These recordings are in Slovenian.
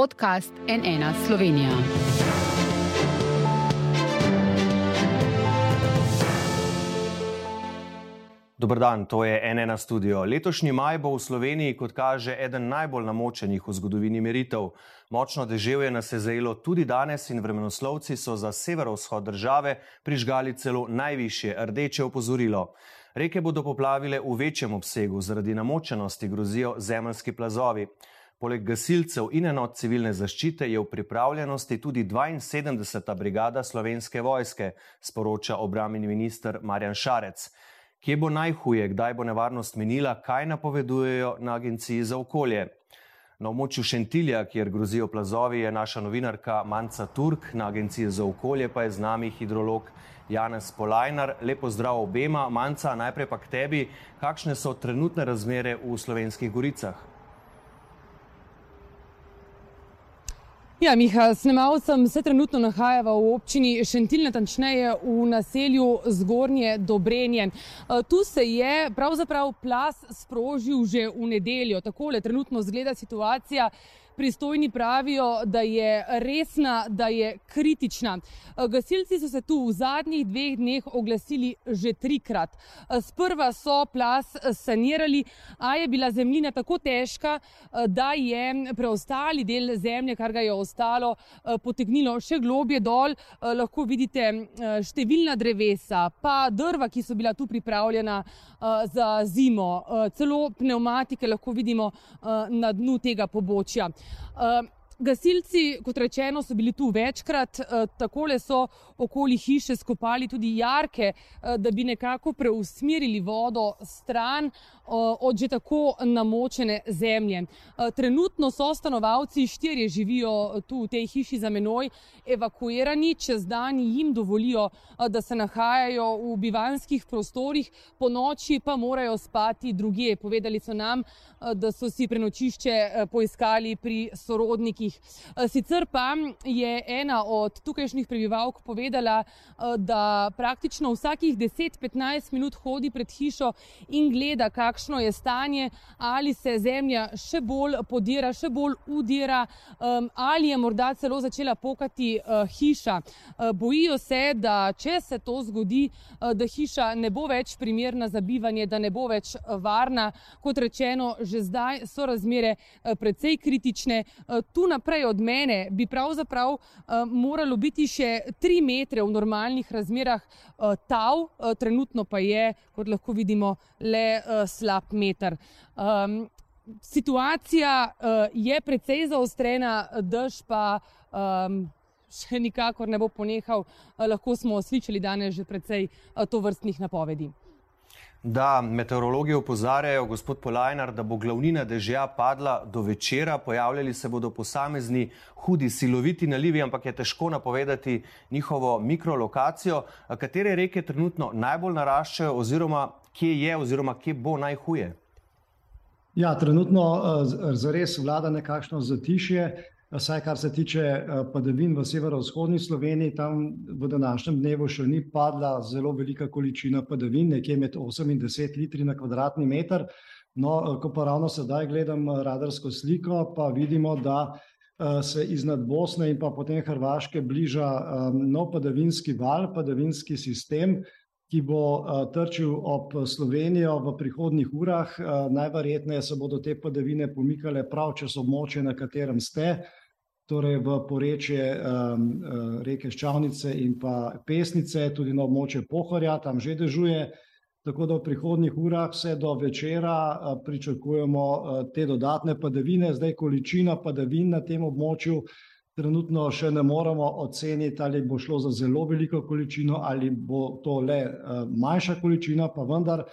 podcast NN Slovenija. Dobr dan, to je NN studio. Letošnji maj bo v Sloveniji, kot kaže, eden najbolj namočenih v zgodovini meritev. Močno deževje nas je zajelo tudi danes in vremenoslovci so za severovzhod države prižgali celo najvišje rdeče opozorilo. Reke bodo poplavile v večjem obsegu, zaradi namočenosti grozijo zemljski plazovi. Poleg gasilcev in enot civilne zaščite je v pripravljenosti tudi 72. brigada slovenske vojske, sporoča obramni minister Marjan Šarec. Kje bo najhuje, kdaj bo nevarnost minila, kaj napovedujejo na Agenciji za okolje? Na območju Šentilja, kjer grozijo plazovi, je naša novinarka Manca Turk, na Agenciji za okolje pa je z nami hidrolog Janez Polajnar. Lepo zdrav obema. Manca, najprej pa k tebi. Kakšne so trenutne razmere v slovenskih goricah? Ja, Miha, snemalcem se trenutno nahajava v občini Šentil, natančneje v naselju Zgornje Dobrenje. E, tu se je pravzaprav plas sprožil že v nedeljo. Takole trenutno zgleda situacija pristojni pravijo, da je resna, da je kritična. Eh, gasilci so se tu v zadnjih dveh dneh oglasili že trikrat. Eh, sprva so plas sanirali, a je bila zemljina tako težka, eh, da je preostali del zemlje, kar ga je ostalo, potegnilo še globje dol. Lahko vidite številna drevesa, pa drva, ki so bila tu pripravljena za zimo, celo pneumatike lahko vidimo na dnu tega pobočja. Uh, Gasilci, kot rečeno, so bili tu večkrat, eh, takole so okoli hiše skopali tudi jarke, eh, da bi nekako preusmerili vodo stran eh, od že tako namočene zemlje. Trenutno so stanovalci, štirje živijo tu v tej hiši za menoj, evakuirani, čez dan jim dovolijo, da se nahajajo v bivanskih prostorih, po noči pa morajo spati druge. Povedali so nam, da so si prenočišče poiskali pri sorodnikih letih. Eh, sicer pa je ena od tukajšnjih prebivalk povedala, eh, da praktično vsakih 10-15 minut hodi pred hišo in gleda, kakšno je stanje, ali se zemlja še bolj podira, še bolj udira, ali je morda celo začela pokati eh, hiša. Bojijo se, da če se to zgodi, da hiša ne bo več primerna za bivanje, da ne bo več varna. Kot rečeno, že zdaj so razmere precej kritične. Tu na naprej od mene, bi pravzaprav uh, moralo biti še tri metre v normalnih razmerah uh, tav, uh, trenutno pa je, kot lahko vidimo, le uh, slab meter. Um, situacija uh, je precej zaostrena, dež pa. Um, Še nikakor ne bo ponehal, lahko smo slišali danes že precej to vrstnih napovedi. Da, meteorologi opozarjajo, gospod Polajnar, da bo glavnina dežja padla do večera, pojavljali se bodo posamezni hudi, siloviti nalivi, ampak je težko napovedati njihovo mikrolokacijo. Katere reke trenutno najbolj naraščajo, oziroma kje je, oziroma kje bo najhuje? Ja, trenutno eh, zares vlada nekakšno zatišje. Vsaj kar se tiče eh, padavin v severovzhodni Sloveniji, tam v današnjem dnevu še ni padla zelo velika količina padavin, nekje med 8 in 10 litri na kvadratni meter. No, eh, ko pa ravno sedaj gledam eh, radarsko sliko, pa vidimo, da se iznad Bosne in pa potem Hrvaške bliža nov padavinski val, padavinski sistem, ki bo trčil ob Slovenijo v prihodnih urah. Najverjetneje se bodo te padavine pomikale prav čez območje, na katerem ste torej v porečje um, reke Ščavnice in pa Pesnice, tudi na območje Pohorja, tam že dežuje. Tako da v prihodnjih urah vse do večera uh, pričakujemo uh, te dodatne padavine. Zdaj količina padavin na tem območju trenutno še ne moremo oceniti, ali bo šlo za zelo veliko količino ali bo to le manjša količina, pa vendar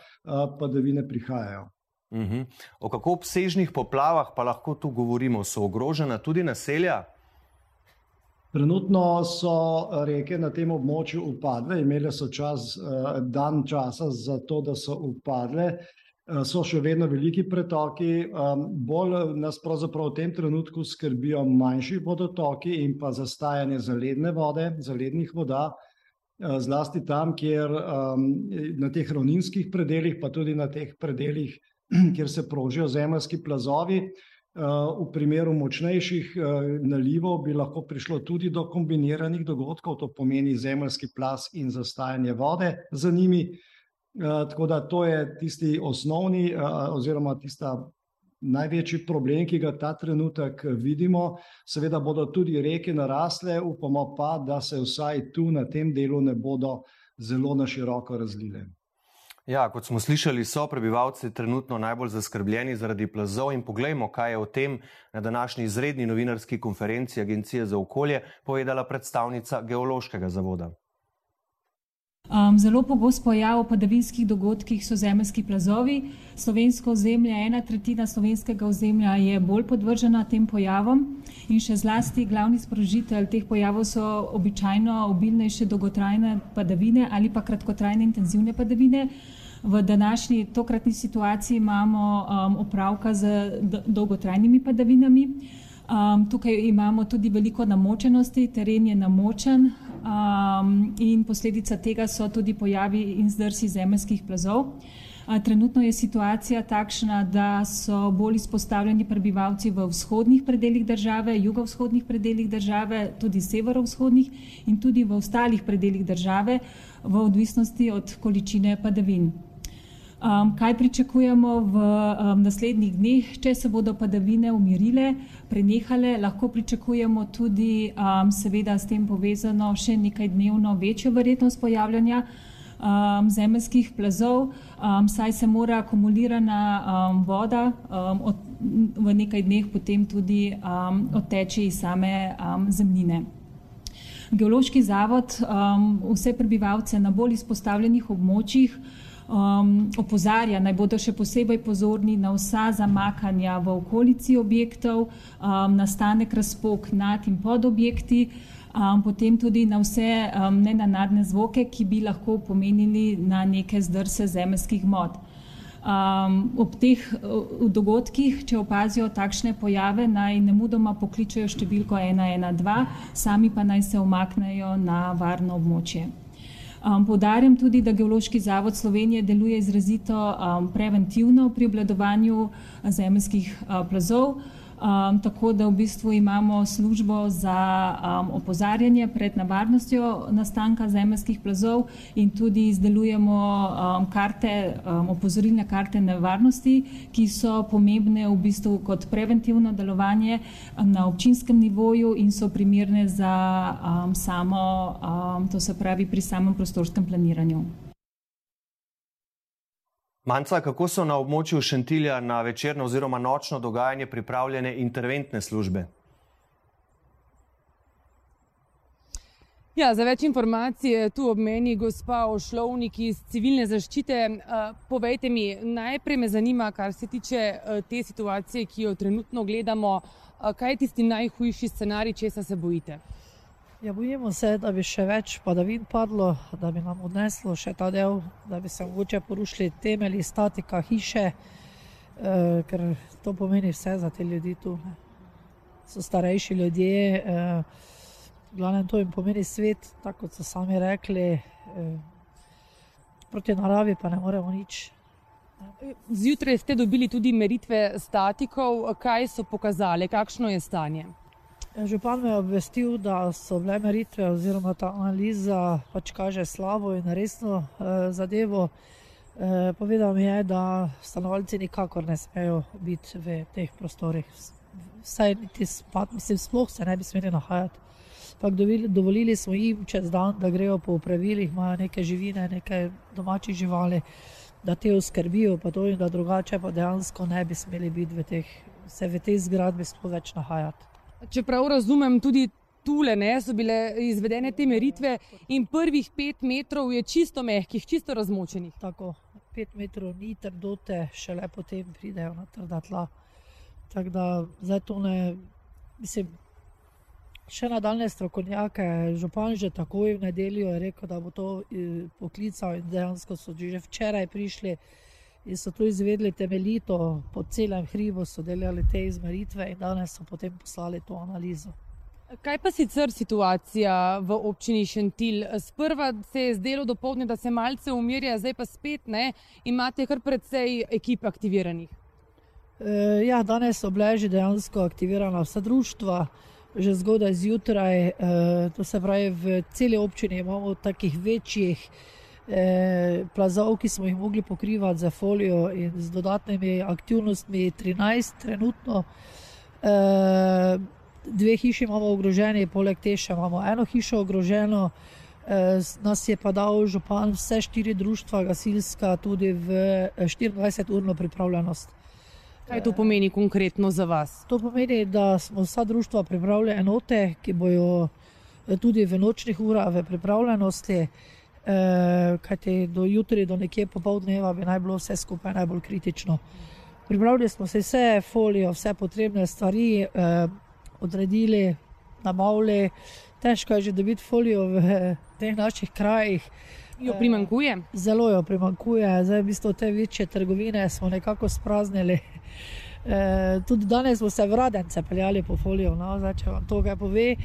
padavine prihajajo. Uh mhm. -huh. O kako obsežnih poplavah pa lahko tu govorimo? So ogrožena tudi naselja? Trenutno so reke na tem območju upadle, imele so čas, eh, dan časa za to, da so upadle. Eh, so še vedno veliki pretoki, bolj nas pravzaprav v tem trenutku skrbijo manjši vodotoki in pa zastajanje zaledne vode, zalednih voda, eh, zlasti tam, kjer na teh ravninskih predeljih, pa tudi na teh predeljih, kjer se prožijo zemljski plazovi. V primeru močnejših nalivov bi lahko prišlo tudi do kombiniranih dogodkov, to pomeni zemljski plas in zastajanje vode za njimi. Tako da to je tisti osnovni oziroma tista največji problem, ki ga ta trenutek vidimo. Seveda bodo tudi reke narasle, upamo pa, da se vsaj tu na tem delu ne bodo zelo na široko razlile. Ja, kot smo slišali, so prebivalci trenutno najbolj zaskrbljeni zaradi plazov in poglejmo, kaj je o tem na današnji izredni novinarski konferenci Agencije za okolje povedala predstavnica Geološkega zavoda. Um, zelo pogost pojav v padavinskih dogodkih so zemeljski plazovi. Slovensko ozemlje, ena tretjina slovenskega ozemlja je bolj podvržena tem pojavom in še zlasti glavni sprožitelj teh pojavov so običajno obilnejše dolgotrajne padavine ali pa kratkotrajne intenzivne padavine. V današnji tokratni situaciji imamo um, opravka z dolgotrajnimi padavinami. Um, tukaj imamo tudi veliko namočenosti, teren je namočen um, in posledica tega so tudi pojavi in zdrsi zemeljskih plazov. Trenutno je situacija takšna, da so bolj izpostavljeni prebivalci v vzhodnih predeljih države, jugovzhodnih predeljih države, tudi severovzhodnih in tudi v ostalih predeljih države, v odvisnosti od količine padavin. Um, kaj pričakujemo v um, naslednjih dneh, če se bodo padavine umirile, prenehale, lahko pričakujemo tudi, um, seveda, s tem povezano še nekaj dnevno večjo verjetnost pojavljanja um, zemeljskih plazov, um, saj se mora akumulirana um, voda um, od, v nekaj dneh potem tudi um, odteči iz same um, zemljine. Geološki zavod um, vse prebivalce na bolj izpostavljenih območjih um, opozarja, naj bodo še posebej pozorni na vsa zamakanja v okolici objektov, um, nastanek razpok nad in pod objekti, um, potem tudi na vse um, nenadne zvoke, ki bi lahko pomenili na neke zdrse zemeljskih mod. Um, ob teh uh, dogodkih, če opazijo takšne pojave, naj ne mudoma pokličejo številko 112, sami pa naj se omaknejo na varno območje. Um, Podarjam tudi, da Geološki zavod Slovenije deluje izrazito um, preventivno pri obladovanju zemljskih uh, plazov. Um, tako da v bistvu imamo službo za um, opozarjanje pred nevarnostjo nastanka zemljskih plazov in tudi izdelujemo um, karte, um, opozorilne karte nevarnosti, ki so pomembne v bistvu kot preventivno delovanje na občinskem nivoju in so primerne za um, samo, um, to se pravi pri samem prostorskem planiranju. Manca, kako so na območju Šentilja na večerno oziroma nočno dogajanje pripravljene interventne službe? Ja, za več informacij je tu ob meni gospa Ošlovnik iz civilne zaščite. Povejte mi, najprej me zanima, kar se tiče te situacije, ki jo trenutno gledamo, kaj je tisti najhujši scenarij, česa se bojite? Ja, bojimo se, da bi še več padavin padlo, da bi nam odneslo še ta del, da bi se mogoče porušili temelji, statika hiše, eh, ker to pomeni vse za te ljudi tu. Ne. So starejši ljudje, eh, glavno to jim pomeni svet, tako kot so sami rekli, eh, proti naravi pa ne moremo nič. Zjutraj ste dobili tudi meritve statikov, kaj so pokazali, kakšno je stanje? Župan me je obvestil, da so bile meritve oziroma ta analiza pač kaže slabo in resno eh, zadevo. Eh, povedal mi je, da stanovalci nikakor ne smejo biti v teh prostorih. Vsaj niti spad, mislim, sploh se ne bi smeli nahajati. Pak dovolili smo jim čez dan, da grejo po upravilih, imajo neke živine, neke domače živali, da te oskrbijo, pa to in da drugače pa dejansko ne bi smeli biti v teh, se v tej zgradbi sploh več nahajati. Čeprav razumem, tudi tule ne, so bile izvedene te meritve in prvih pet metrov je čisto mehkih, čisto razmočenih. Tako, pet metrov ni trdote, šele potem pridejo na trda tla. Tako da zdaj to ne, mislim, še nadaljne strokovnjake, župan že takoj v nedeljo je rekel, da bo to eh, poklical in dejansko so že včeraj prišli in so to izvedli temeljito, po celem hribu so delali te izmeritve in danes so potem poslali to analizo. Kaj pa sicer situacija v občini Šentil? Sprva se je zdelo dopoledne, da se malce umirja, zdaj pa spet ne. Imate kar precej ekip aktiviranih. Ja, danes so bile že dejansko aktivirana vsa društva, že zgodaj zjutraj. To se pravi, v celi občini imamo takih večjih plazov, ki smo jih mogli pokrivati za folijo in z dodatnimi aktivnostmi, 13 trenutno. Dve hiši imamo ogroženi, poleg te še imamo eno hišo ogroženo. Nas je pa dal župan vse štiri društva gasilska tudi v 24-urno pripravljenost. Kaj to pomeni konkretno za vas? To pomeni, da smo vsa društva pripravili enote, ki bojo tudi v nočnih urah v pripravljenosti, kajti do jutri, do nekje popoldneva bi naj bilo vse skupaj najbolj kritično. Pripravili smo si vse folijo, vse potrebne stvari, odredili, nabavili. Težko je že dobiti folijo v teh naših krajih. Jo primanjkuje? Zelo jo primanjkuje, zdaj v bistvu te večje trgovine smo nekako spraznili. E, tudi danes smo se v Radence peljali po folijo, no, zdaj, če vam to kaj pove. E,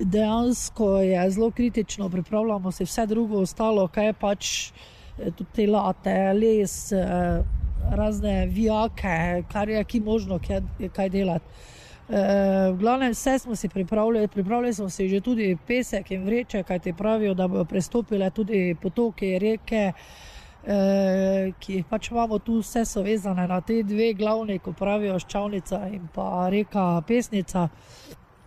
dejansko je zelo kritično, pripravljamo si vse drugo, ostalo, kaj je pač tudi te late, les, razne vijake, kar je ki možno kaj, kaj delati. V glavnem, vse smo si pripravili, pripravili smo si že tudi pesek in vreče, kaj ti pravijo, da bodo prestopile tudi potoke, reke, ki jih pač imamo tu, vse so vezane na te dve glavni, ko pravijo Ščavnica in pa reka Pesnica.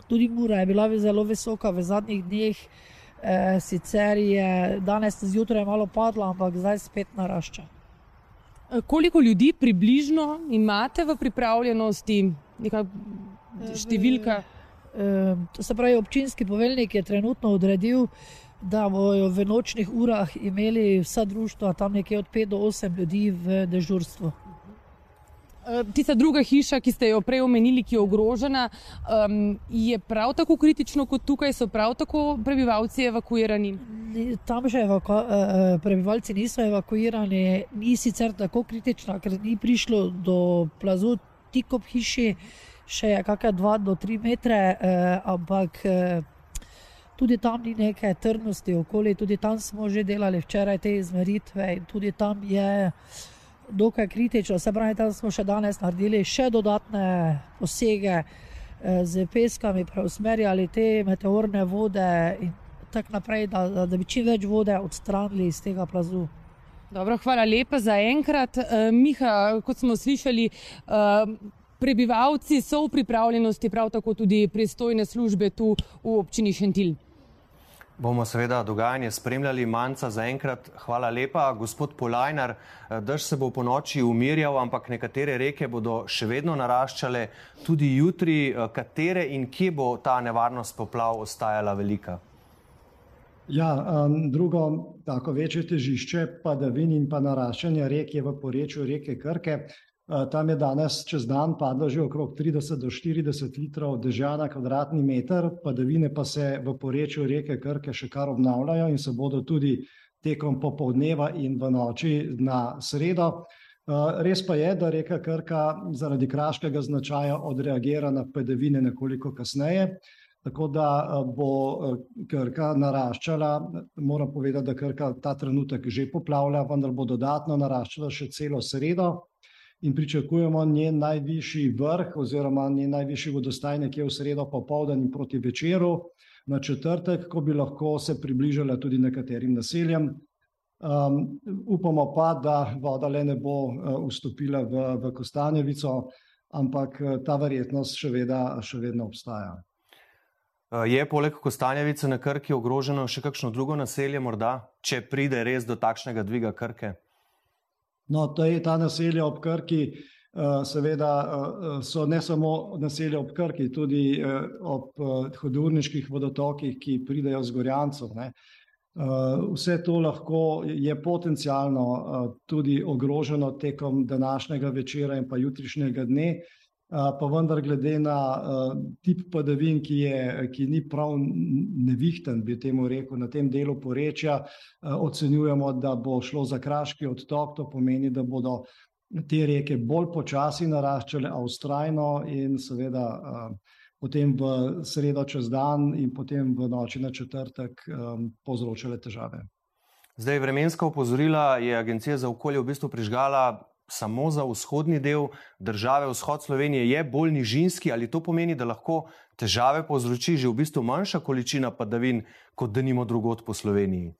Tudi Mura je bila zelo visoka v zadnjih dneh, sicer je danes zjutraj malo padla, ampak zdaj spet narašča. Koliko ljudi približno imate v pripravljenosti, neka številka? To se pravi, občinski poveljnik je trenutno odredil, da bodo v nočnih urah imeli vsa društva tam nekje od 5 do 8 ljudi v dežurstvu. Tista druga hiša, ki ste jo prej omenili, ki je ogrožena, je prav tako kritično kot tukaj, so prav tako prebivalci evakuirani? Tam že prebivalci niso evakuirani, ni sicer tako kritična, ker ni prišlo do plazu tik ob hiši, še kakšne dva do tri metre, ampak tudi tam ni neke trdnosti okoli, tudi tam smo že delali včeraj te izmeritve in tudi tam je dokaj kritično, se pravi, tam smo še danes naredili še dodatne posege s peskami, preusmerjali te meteorne vode in tako naprej, da, da bi čim več vode odstranili iz tega plazu. Dobro, hvala lepa za enkrat. Miha, kot smo slišali, prebivalci so v pripravljenosti, prav tako tudi pristojne službe tu v občini Šentilj. Bomo seveda dogajanje spremljali, manjca za enkrat. Hvala lepa, gospod Polajnar. Dež se bo po noči umirjal, ampak nekatere reke bodo še vedno naraščale tudi jutri. Katere in kje bo ta nevarnost poplav ostajala velika? Ja, drugo tako večje težišče padavin in pa naraščanja rek je v porečju reke Krke. Tam je danes čez dan padlo že okrog 30 do 40 litrov dežja na kvadratni meter, padavine pa se v porečju reke Krke še kar obnavljajo in se bodo tudi tekom popoldneva in v noči na sredo. Res pa je, da reka Krka zaradi kraškega značaja odreagira na padavine nekoliko kasneje, tako da bo Krka naraščala, moram povedati, da Krka ta trenutek že poplavlja, vendar bo dodatno naraščala še celo sredo in pričakujemo njen najvišji vrh oziroma njen najvišji vodostaj nekje v sredo popoldan in proti večeru na četrtek, ko bi lahko se približala tudi nekaterim naseljem. Upamo pa, da voda le ne bo vstopila v, v Kostanjevico, ampak ta verjetnost še še vedno obstaja. Je poleg Kostanjevice na Krki ogroženo še kakšno drugo naselje morda, če pride res do takšnega dviga Krke? No, to je ta naselja ob Krki, seveda so ne samo naselja ob Krki, tudi ob hudourniških vodotokih, ki pridejo z Gorjancev, ne. Vse to lahko je potencialno tudi ogroženo tekom današnjega večera in pa jutrišnjega dne, pa vendar glede na tip padavin, ki je, ki ni prav nevihten, bi temu rekel, na tem delu porečja, ocenjujemo, da bo šlo za kraški odtok, to pomeni, da bodo te reke bolj počasi naraščale, a vztrajno in seveda potem v sredo čez dan in potem v noči na četrtek povzročale težave. Zdaj, vremenska opozorila je Agencija za okolje v bistvu prižgala samo za vzhodni del države, vzhod Slovenije, je bolj nižinski ali to pomeni, da lahko težave povzroči že v bistvu manjša količina padavin, kot da nimo drugot po Sloveniji?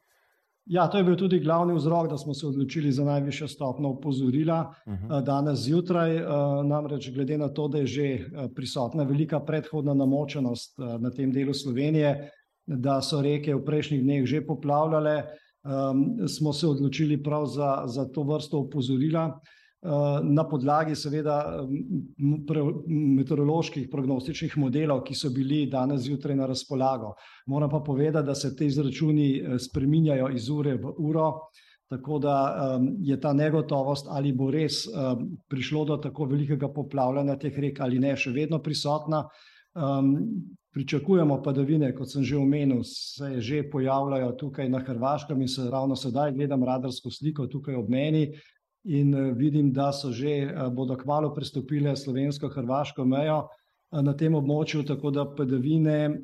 Ja, to je bil tudi glavni vzrok, da smo se odločili za najvišjo stopno upozorila uh mhm. -huh. danes zjutraj. Namreč, glede na to, da je že prisotna velika predhodna namočenost na tem delu Slovenije, da so reke v prejšnjih dneh že poplavljale, smo se odločili prav za, za to vrsto upozorila. Na podlagi, seveda, meteoroloških prognostičnih modelov, ki so bili danes zjutraj na razpolago. Moram pa povedati, da se te izračuni spreminjajo iz ure v uro, tako da je ta negotovost, ali bo res prišlo do tako velikega poplavljanja teh rek ali ne, še vedno prisotna. Pričakujemo padavine, kot sem že omenil, se že pojavljajo tukaj na Hrvaškem in se ravno sedaj gledam radarsko sliko tukaj ob meni in eh, vidim, da so že, eh, bodo kmalo prestopile slovensko-hrvaško mejo eh, na tem območju, tako da padavine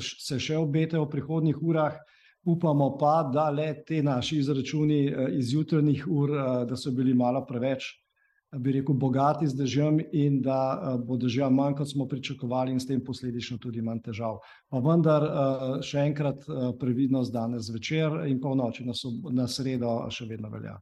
se še obetajo v prihodnjih urah. Upamo pa, da le te naši izračuni iz jutranjih ur, da so bili malo preveč, bi rekel, bogati z dežjem in da bo dežja manj, kot smo pričakovali in s tem posledično tudi manj težav. Pa vendar še enkrat previdnost danes zvečer in pa v noči na sredo še vedno velja.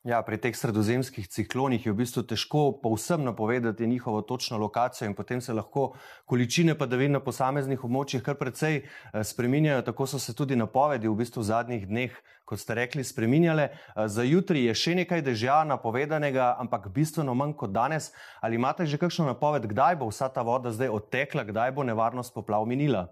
Ja, pri teh sredozemskih ciklonih je v bistvu težko povsem napovedati njihovo točno lokacijo in potem se lahko količine padavin na posameznih območjih kar precej eh, spreminjajo. Tako so se tudi napovedi v bistvu v zadnjih dneh, kot ste rekli, spreminjale. Eh, za jutri je še nekaj dežja napovedanega, ampak bistveno manj kot danes. Ali imate že kakšno napoved, kdaj bo vsa ta voda zdaj odtekla, kdaj bo nevarnost poplav minila?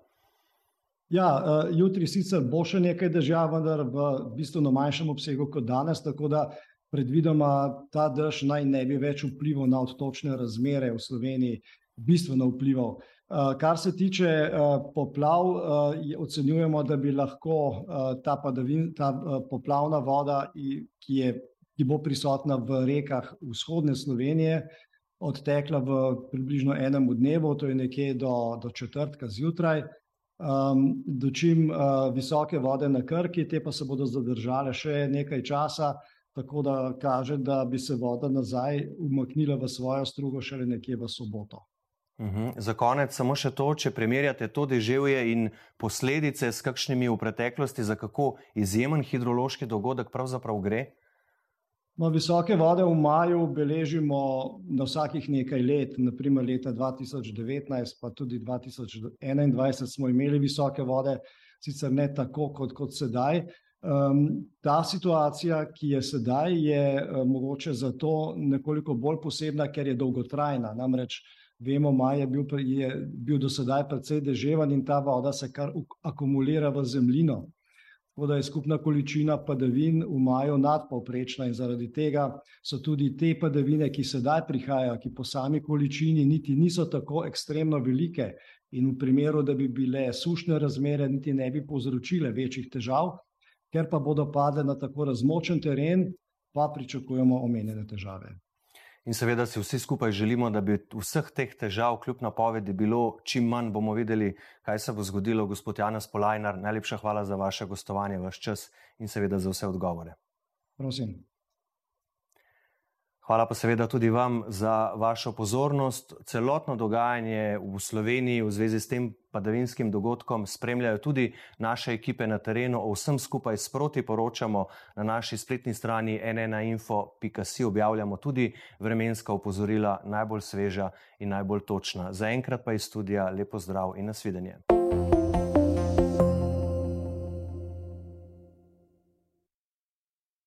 Ja, eh, jutri sicer bo še nekaj dežja, vendar v bistveno manjšem obsegu kot danes, tako da predvidoma ta dež naj ne bi več vplival na odtočne razmere v Sloveniji, bistveno vplival. Eh, kar se tiče eh, poplav, eh, ocenjujemo, da bi lahko ta, padavin, ta poplavna voda, ki, je, ki bo prisotna v rekah vzhodne Slovenije, odtekla v približno enem dnevu, to je nekje do, do četrtka zjutraj. Um, dočim uh, visoke vode na Krki, te pa se bodo zadržale še nekaj časa, uh, tako da kaže, da bi se voda nazaj umaknila v svojo strugo šele nekje v soboto. Uhum. Za konec samo še to, če primerjate to deževje in posledice s kakšnimi v preteklosti, za kako izjemen hidrološki dogodek pravzaprav gre? No, visoke vode v maju beležimo na vsakih nekaj let, naprimer leta 2019, pa tudi 2021 smo imeli visoke vode, sicer ne tako kot, kot sedaj, Um, ta situacija, ki je sedaj, je uh, mogoče zato nekoliko bolj posebna, ker je dolgotrajna. Namreč, vemo, maj je bil, je bil do sedaj precej deževan in ta voda se kar akumulira v zemljino. Tako da je skupna količina padavin v maju nadpovprečna in zaradi tega so tudi te padavine, ki sedaj prihajajo, ki po sami količini niti niso tako ekstremno velike in v primeru, da bi bile sušne razmere, niti ne bi povzročile večjih težav, ker pa bodo padle na tako razmočen teren, pa pričakujemo omenjene težave. In seveda si vsi skupaj želimo, da bi vseh teh težav, kljub napovedi, bilo čim manj. Bomo videli, kaj se bo zgodilo. Gospod Janes Polajnar, najlepša hvala za vaše gostovanje, vaš čas in seveda za vse odgovore. Prosim. Hvala pa seveda tudi vam za vašo pozornost. Celotno dogajanje v Sloveniji v zvezi s tem padavinskim dogodkom spremljajo tudi naše ekipe na terenu. O vsem skupaj sproti poročamo na naši spletni strani nnainfo.si. Objavljamo tudi vremenska opozorila, najbolj sveža in najbolj točna. Zaenkrat pa iz studija lepo zdrav in nasvidenje.